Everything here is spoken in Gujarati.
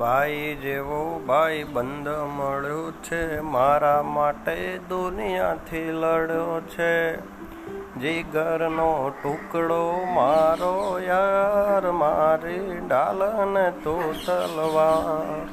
ભાઈ જેવો ભાઈ બંધ મળ્યો છે, મારા માટે દુનિયાથી લડ્યો છે. જીગરનો ટુકડો મારો યાર, મારી ડાલન તું તલવાર